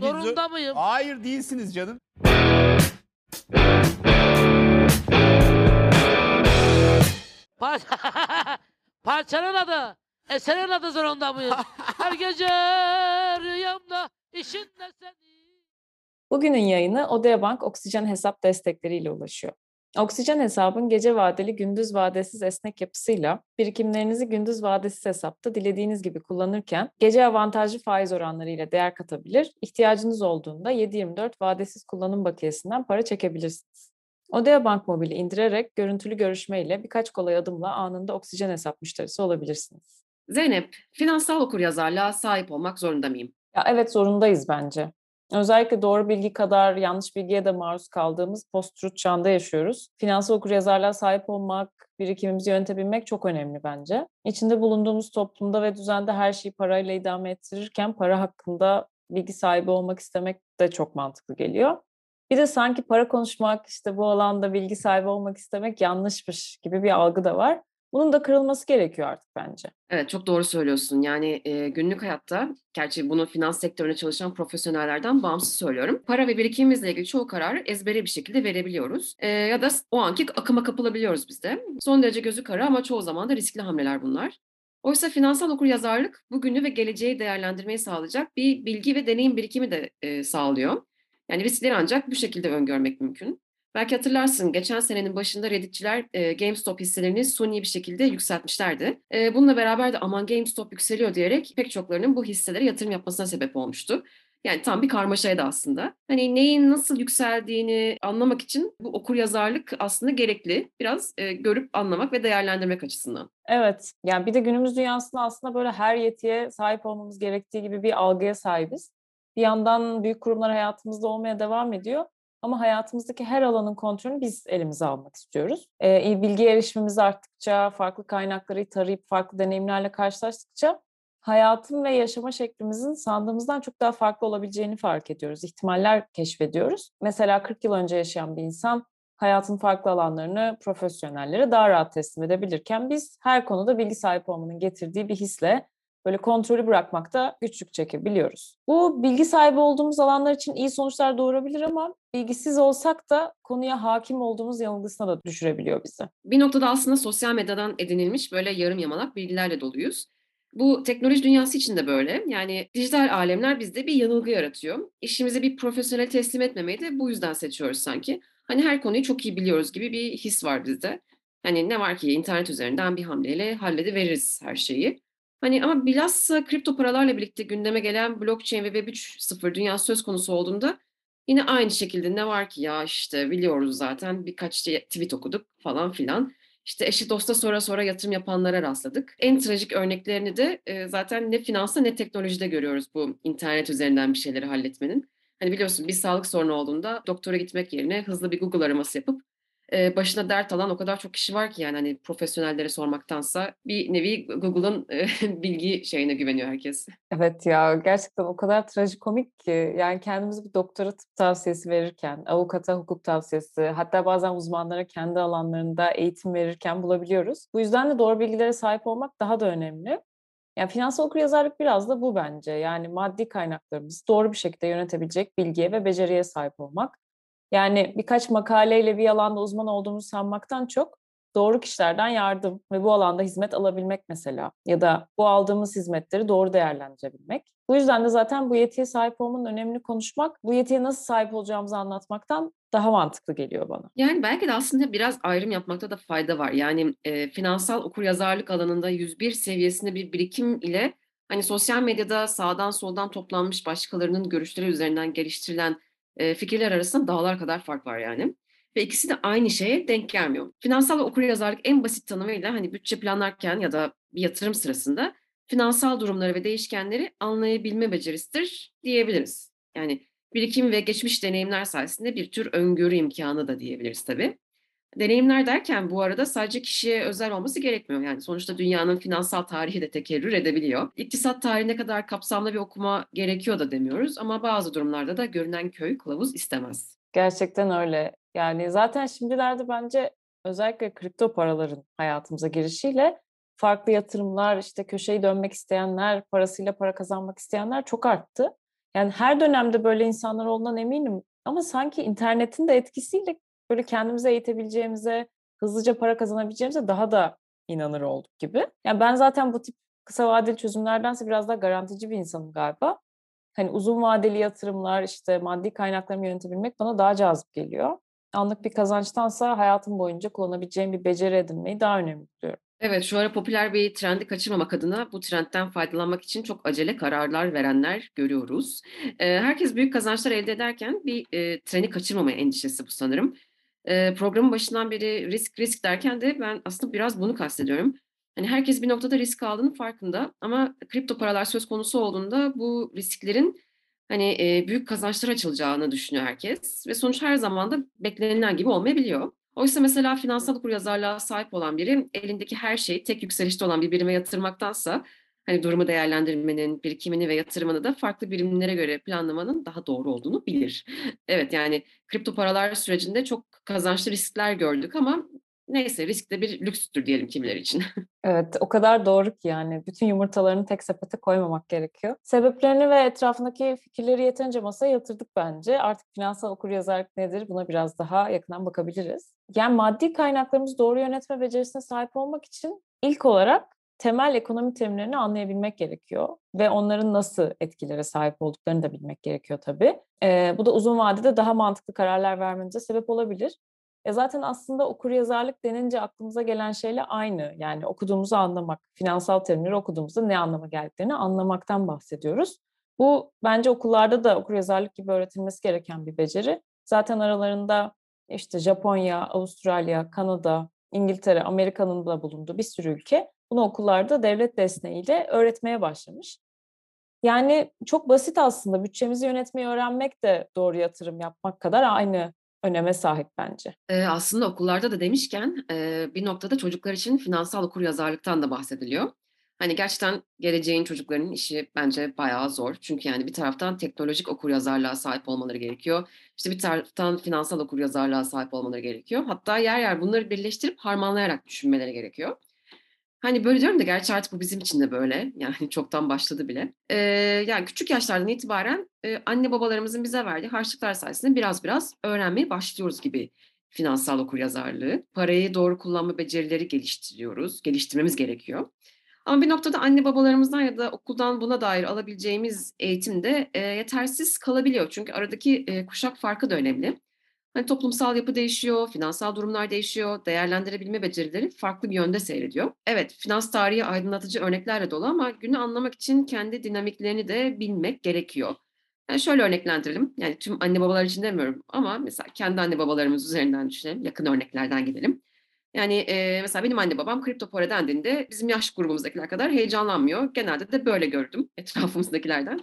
Zorunda mıyım? Hayır değilsiniz canım. Par Parçanın adı. Eserin adı zorunda mıyım? Her gece rüyamda işinle seni. Bugünün yayını Odea Bank Oksijen Hesap destekleriyle ulaşıyor. Oksijen hesabın gece vadeli gündüz vadesiz esnek yapısıyla birikimlerinizi gündüz vadesiz hesapta dilediğiniz gibi kullanırken gece avantajlı faiz oranlarıyla değer katabilir, ihtiyacınız olduğunda 7-24 vadesiz kullanım bakiyesinden para çekebilirsiniz. Odea Bank Mobil'i indirerek görüntülü görüşme ile birkaç kolay adımla anında oksijen hesap müşterisi olabilirsiniz. Zeynep, finansal okuryazarlığa sahip olmak zorunda mıyım? Ya evet zorundayız bence. Özellikle doğru bilgi kadar yanlış bilgiye de maruz kaldığımız post-truth çağında yaşıyoruz. Finansal okuryazarlığa sahip olmak, birikimimizi yönetebilmek çok önemli bence. İçinde bulunduğumuz toplumda ve düzende her şeyi parayla idame ettirirken para hakkında bilgi sahibi olmak istemek de çok mantıklı geliyor. Bir de sanki para konuşmak, işte bu alanda bilgi sahibi olmak istemek yanlışmış gibi bir algı da var. Bunun da kırılması gerekiyor artık bence. Evet, çok doğru söylüyorsun. Yani e, günlük hayatta, gerçi bunu finans sektöründe çalışan profesyonellerden bağımsız söylüyorum. Para ve birikimimizle ilgili çoğu kararı ezbere bir şekilde verebiliyoruz. E, ya da o anki akıma kapılabiliyoruz biz de. Son derece gözü kara ama çoğu zaman da riskli hamleler bunlar. Oysa finansal okuryazarlık bugünü ve geleceği değerlendirmeyi sağlayacak bir bilgi ve deneyim birikimi de e, sağlıyor. Yani riskleri ancak bu şekilde öngörmek mümkün. Belki hatırlarsın geçen senenin başında Redditçiler e, GameStop hisselerini suni bir şekilde yükseltmişlerdi. E, bununla beraber de aman GameStop yükseliyor diyerek pek çoklarının bu hisselere yatırım yapmasına sebep olmuştu. Yani tam bir karmaşaydı aslında. Hani neyin nasıl yükseldiğini anlamak için bu okur yazarlık aslında gerekli. Biraz e, görüp anlamak ve değerlendirmek açısından. Evet. Yani bir de günümüz dünyasında aslında böyle her yetiye sahip olmamız gerektiği gibi bir algıya sahibiz. Bir yandan büyük kurumlar hayatımızda olmaya devam ediyor. Ama hayatımızdaki her alanın kontrolünü biz elimize almak istiyoruz. Ee, bilgi erişimimiz arttıkça, farklı kaynakları tarayıp farklı deneyimlerle karşılaştıkça hayatın ve yaşama şeklimizin sandığımızdan çok daha farklı olabileceğini fark ediyoruz. İhtimaller keşfediyoruz. Mesela 40 yıl önce yaşayan bir insan hayatın farklı alanlarını profesyonellere daha rahat teslim edebilirken biz her konuda bilgi sahibi olmanın getirdiği bir hisle böyle kontrolü bırakmakta güçlük çekebiliyoruz. Bu bilgi sahibi olduğumuz alanlar için iyi sonuçlar doğurabilir ama bilgisiz olsak da konuya hakim olduğumuz yanılgısına da düşürebiliyor bizi. Bir noktada aslında sosyal medyadan edinilmiş böyle yarım yamalak bilgilerle doluyuz. Bu teknoloji dünyası için de böyle. Yani dijital alemler bizde bir yanılgı yaratıyor. İşimizi bir profesyonel teslim etmemeyi de bu yüzden seçiyoruz sanki. Hani her konuyu çok iyi biliyoruz gibi bir his var bizde. Hani ne var ki internet üzerinden bir hamleyle hallediveririz her şeyi. Hani ama bilhassa kripto paralarla birlikte gündeme gelen blockchain ve Web 3.0 dünya söz konusu olduğunda yine aynı şekilde ne var ki ya işte biliyoruz zaten birkaç tweet okuduk falan filan. İşte eşi dosta sonra sonra yatırım yapanlara rastladık. En trajik örneklerini de e, zaten ne finansta ne teknolojide görüyoruz bu internet üzerinden bir şeyleri halletmenin. Hani biliyorsun bir sağlık sorunu olduğunda doktora gitmek yerine hızlı bir Google araması yapıp e, başına dert alan o kadar çok kişi var ki yani hani profesyonellere sormaktansa bir nevi Google'ın e, bilgi şeyine güveniyor herkes. Evet ya gerçekten o kadar trajikomik ki yani kendimizi bir doktora tıp tavsiyesi verirken, avukata hukuk tavsiyesi, hatta bazen uzmanlara kendi alanlarında eğitim verirken bulabiliyoruz. Bu yüzden de doğru bilgilere sahip olmak daha da önemli. Yani finansal okuryazarlık biraz da bu bence. Yani maddi kaynaklarımızı doğru bir şekilde yönetebilecek bilgiye ve beceriye sahip olmak. Yani birkaç makaleyle bir alanda uzman olduğumuzu sanmaktan çok doğru kişilerden yardım ve bu alanda hizmet alabilmek mesela ya da bu aldığımız hizmetleri doğru değerlendirebilmek. Bu yüzden de zaten bu yetiye sahip olmanın önemini konuşmak, bu yetiye nasıl sahip olacağımızı anlatmaktan daha mantıklı geliyor bana. Yani belki de aslında biraz ayrım yapmakta da fayda var. Yani e, finansal okuryazarlık alanında 101 seviyesinde bir birikim ile hani sosyal medyada sağdan soldan toplanmış başkalarının görüşleri üzerinden geliştirilen e, fikirler arasında dağlar kadar fark var yani. Ve ikisi de aynı şeye denk gelmiyor. Finansal ve okuryazarlık en basit tanımıyla hani bütçe planlarken ya da bir yatırım sırasında finansal durumları ve değişkenleri anlayabilme becerisidir diyebiliriz. Yani birikim ve geçmiş deneyimler sayesinde bir tür öngörü imkanı da diyebiliriz tabii. Deneyimler derken bu arada sadece kişiye özel olması gerekmiyor. Yani sonuçta dünyanın finansal tarihi de tekerrür edebiliyor. İktisat tarihine kadar kapsamlı bir okuma gerekiyor da demiyoruz ama bazı durumlarda da görünen köy kılavuz istemez. Gerçekten öyle. Yani zaten şimdilerde bence özellikle kripto paraların hayatımıza girişiyle farklı yatırımlar, işte köşeyi dönmek isteyenler, parasıyla para kazanmak isteyenler çok arttı. Yani her dönemde böyle insanlar olduğundan eminim ama sanki internetin de etkisiyle böyle kendimize eğitebileceğimize, hızlıca para kazanabileceğimize daha da inanır olduk gibi. Yani ben zaten bu tip kısa vadeli çözümlerdense biraz daha garantici bir insanım galiba. Hani uzun vadeli yatırımlar, işte maddi kaynaklarımı yönetebilmek bana daha cazip geliyor. Anlık bir kazançtansa hayatım boyunca kullanabileceğim bir beceri edinmeyi daha önemli buluyorum. Evet, şu ara popüler bir trendi kaçırmamak adına bu trendten faydalanmak için çok acele kararlar verenler görüyoruz. Herkes büyük kazançlar elde ederken bir, eee, treni kaçırmama endişesi bu sanırım. Programın başından beri risk risk derken de ben aslında biraz bunu kastediyorum. Hani herkes bir noktada risk aldığının farkında ama kripto paralar söz konusu olduğunda bu risklerin hani, büyük kazançlar açılacağını düşünüyor herkes ve sonuç her zaman da beklenilen gibi olmayabiliyor. Oysa mesela finansal okuryazarlığa sahip olan biri elindeki her şeyi tek yükselişte olan bir birime yatırmaktansa hani durumu değerlendirmenin, birikimini ve yatırımını da farklı birimlere göre planlamanın daha doğru olduğunu bilir. Evet yani kripto paralar sürecinde çok kazançlı riskler gördük ama neyse risk de bir lükstür diyelim kimileri için. Evet, o kadar doğru ki yani bütün yumurtalarını tek sepete koymamak gerekiyor. Sebeplerini ve etrafındaki fikirleri yeterince masaya yatırdık bence. Artık finansal okuryazarlık nedir buna biraz daha yakından bakabiliriz. Yani maddi kaynaklarımızı doğru yönetme becerisine sahip olmak için ilk olarak temel ekonomi terimlerini anlayabilmek gerekiyor ve onların nasıl etkilere sahip olduklarını da bilmek gerekiyor tabii. Ee, bu da uzun vadede daha mantıklı kararlar vermemize sebep olabilir. E zaten aslında okuryazarlık denince aklımıza gelen şeyle aynı. Yani okuduğumuzu anlamak, finansal terimleri okuduğumuzda ne anlama geldiklerini anlamaktan bahsediyoruz. Bu bence okullarda da okuryazarlık gibi öğretilmesi gereken bir beceri. Zaten aralarında işte Japonya, Avustralya, Kanada, İngiltere, Amerika'nın da bulunduğu bir sürü ülke bunu okullarda devlet desteğiyle öğretmeye başlamış. Yani çok basit aslında bütçemizi yönetmeyi öğrenmek de doğru yatırım yapmak kadar aynı öneme sahip bence. Eee, aslında okullarda da demişken, eee, bir noktada çocuklar için finansal okuryazarlıktan da bahsediliyor. Hani gerçekten geleceğin çocuklarının işi bence bayağı zor. Çünkü yani bir taraftan teknolojik okuryazarlığa sahip olmaları gerekiyor. İşte bir taraftan finansal okuryazarlığa sahip olmaları gerekiyor. Hatta yer yer bunları birleştirip harmanlayarak düşünmeleri gerekiyor. Hani böyle diyorum da gerçi artık bu bizim için de böyle. Yani çoktan başladı bile. Eee, yani küçük yaşlardan itibaren eee, anne babalarımızın bize verdiği harçlıklar sayesinde biraz biraz öğrenmeye başlıyoruz gibi finansal okuryazarlığı. Parayı doğru kullanma becerileri geliştiriyoruz, geliştirmemiz gerekiyor. Ama bir noktada anne babalarımızdan ya da okuldan buna dair alabileceğimiz eğitim de eee, yetersiz kalabiliyor. Çünkü aradaki eee, kuşak farkı da önemli. Hani toplumsal yapı değişiyor, finansal durumlar değişiyor, değerlendirebilme becerileri farklı bir yönde seyrediyor. Evet, finans tarihi aydınlatıcı örneklerle dolu ama günü anlamak için kendi dinamiklerini de bilmek gerekiyor. Yani şöyle örneklendirelim. Yani tüm anne babalar için demiyorum ama mesela kendi anne babalarımız üzerinden düşünelim. Yakın örneklerden gidelim. Yani eee, mesela benim anne babam kripto para dendiğinde bizim yaş grubumuzdakiler kadar heyecanlanmıyor. Genelde de böyle gördüm etrafımızdakilerden.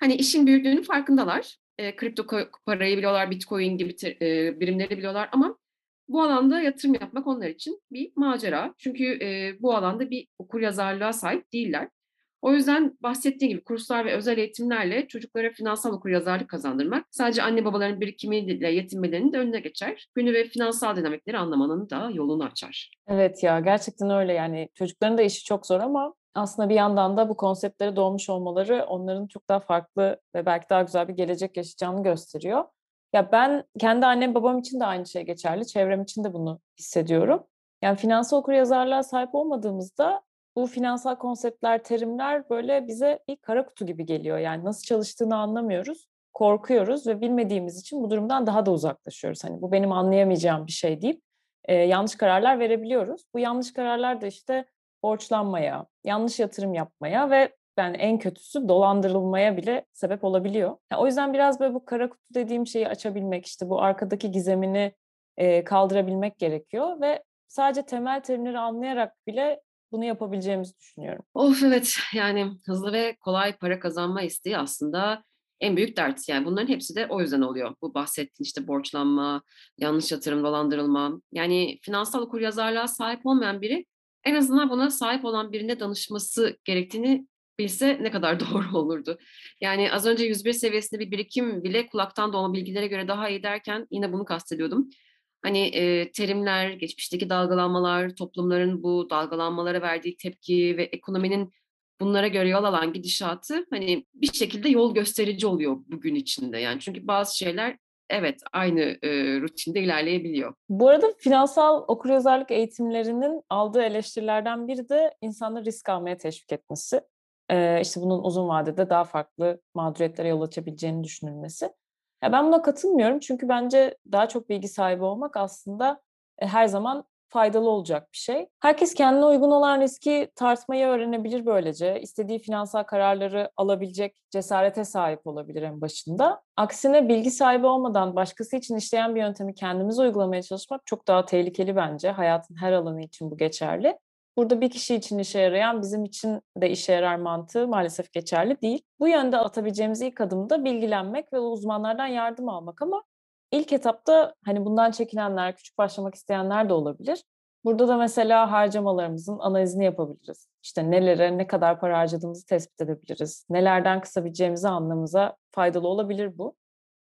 Hani işin büyüklüğünün farkındalar. Eee, kripto parayı biliyorlar, bitcoin gibi eee, birimleri biliyorlar ama bu alanda yatırım yapmak onlar için bir macera. Çünkü eee, bu alanda bir okuryazarlığa sahip değiller. O yüzden bahsettiğim gibi kurslar ve özel eğitimlerle çocuklara finansal okuryazarlık kazandırmak sadece anne babaların birikimiyle yetinmelerinin de önüne geçer. Günü ve finansal dinamikleri anlamanın da yolunu açar. Evet ya gerçekten öyle yani çocukların da işi çok zor ama aslında bir yandan da bu konseptlere doğmuş olmaları onların çok daha farklı ve belki daha güzel bir gelecek yaşayacağını gösteriyor. Ya ben kendi annem babam için de aynı şey geçerli. Çevrem için de bunu hissediyorum. Yani finansal okuryazarlığa sahip olmadığımızda bu finansal konseptler, terimler böyle bize bir kara kutu gibi geliyor. Yani nasıl çalıştığını anlamıyoruz, korkuyoruz ve bilmediğimiz için bu durumdan daha da uzaklaşıyoruz. Hani bu benim anlayamayacağım bir şey deyip e, yanlış kararlar verebiliyoruz. Bu yanlış kararlar da işte borçlanmaya, yanlış yatırım yapmaya ve yani en kötüsü dolandırılmaya bile sebep olabiliyor. Ya o yüzden biraz böyle bu kara kutu dediğim şeyi açabilmek, işte bu arkadaki gizemini e, kaldırabilmek gerekiyor ve sadece temel terimleri anlayarak bile bunu yapabileceğimizi düşünüyorum. Of evet yani hızlı ve kolay para kazanma isteği aslında en büyük dert. Yani bunların hepsi de o yüzden oluyor. Bu bahsettiğin işte borçlanma, yanlış yatırım, dolandırılma. Yani finansal okuryazarlığa sahip olmayan biri en azından buna sahip olan birine danışması gerektiğini bilse ne kadar doğru olurdu. Yani az önce 101 seviyesinde bir birikim bile kulaktan dolma bilgilere göre daha iyi derken yine bunu kastediyordum. Hani e, terimler, geçmişteki dalgalanmalar, toplumların bu dalgalanmalara verdiği tepki ve ekonominin bunlara göre yol alan gidişatı hani bir şekilde yol gösterici oluyor bugün içinde yani. Çünkü bazı şeyler evet aynı e, rutinde ilerleyebiliyor. Bu arada finansal okuryazarlık eğitimlerinin aldığı eleştirilerden biri de insanları risk almaya teşvik etmesi. Ee, işte bunun uzun vadede daha farklı mağduriyetlere yol açabileceğini düşünülmesi. Ya ben buna katılmıyorum çünkü bence daha çok bilgi sahibi olmak aslında e, her zaman faydalı olacak bir şey. Herkes kendine uygun olan riski tartmayı öğrenebilir böylece. İstediği finansal kararları alabilecek cesarete sahip olabilir en başında. Aksine bilgi sahibi olmadan başkası için işleyen bir yöntemi kendimiz uygulamaya çalışmak çok daha tehlikeli bence. Hayatın her alanı için bu geçerli. Burada bir kişi için işe yarayan bizim için de işe yarar mantığı maalesef geçerli değil. Bu yönde atabileceğimiz ilk adım da bilgilenmek ve uzmanlardan yardım almak ama ilk etapta hani bundan çekinenler, küçük başlamak isteyenler de olabilir. Burada da mesela harcamalarımızın analizini yapabiliriz. İşte nelere, ne kadar para harcadığımızı tespit edebiliriz. Nelerden kısabileceğimizi anlamamıza faydalı olabilir bu.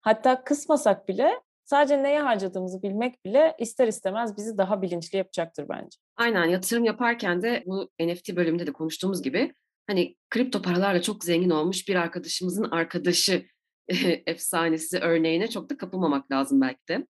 Hatta kısmasak bile sadece neye harcadığımızı bilmek bile ister istemez bizi daha bilinçli yapacaktır bence. Aynen yatırım yaparken de bu NFT bölümünde de konuştuğumuz gibi hani kripto paralarla çok zengin olmuş bir arkadaşımızın arkadaşı efsanesi örneğine çok da kapılmamak lazım belki de.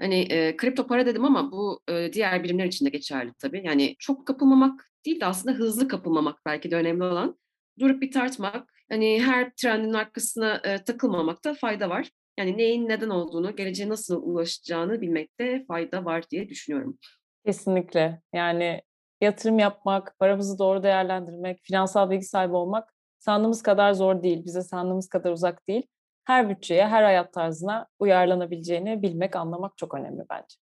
Hani e, kripto para dedim ama bu e, diğer birimler için de geçerli tabii. Yani çok kapılmamak değil de aslında hızlı kapılmamak belki de önemli olan. Durup bir tartmak, hani her trendin arkasına e, takılmamakta fayda var. Yani neyin neden olduğunu, geleceğe nasıl ulaşacağını bilmekte fayda var diye düşünüyorum. Kesinlikle. Yani yatırım yapmak, paramızı doğru değerlendirmek, finansal bilgi sahibi olmak sandığımız kadar zor değil. Bize sandığımız kadar uzak değil. Her bütçeye, her hayat tarzına uyarlanabileceğini bilmek, anlamak çok önemli bence.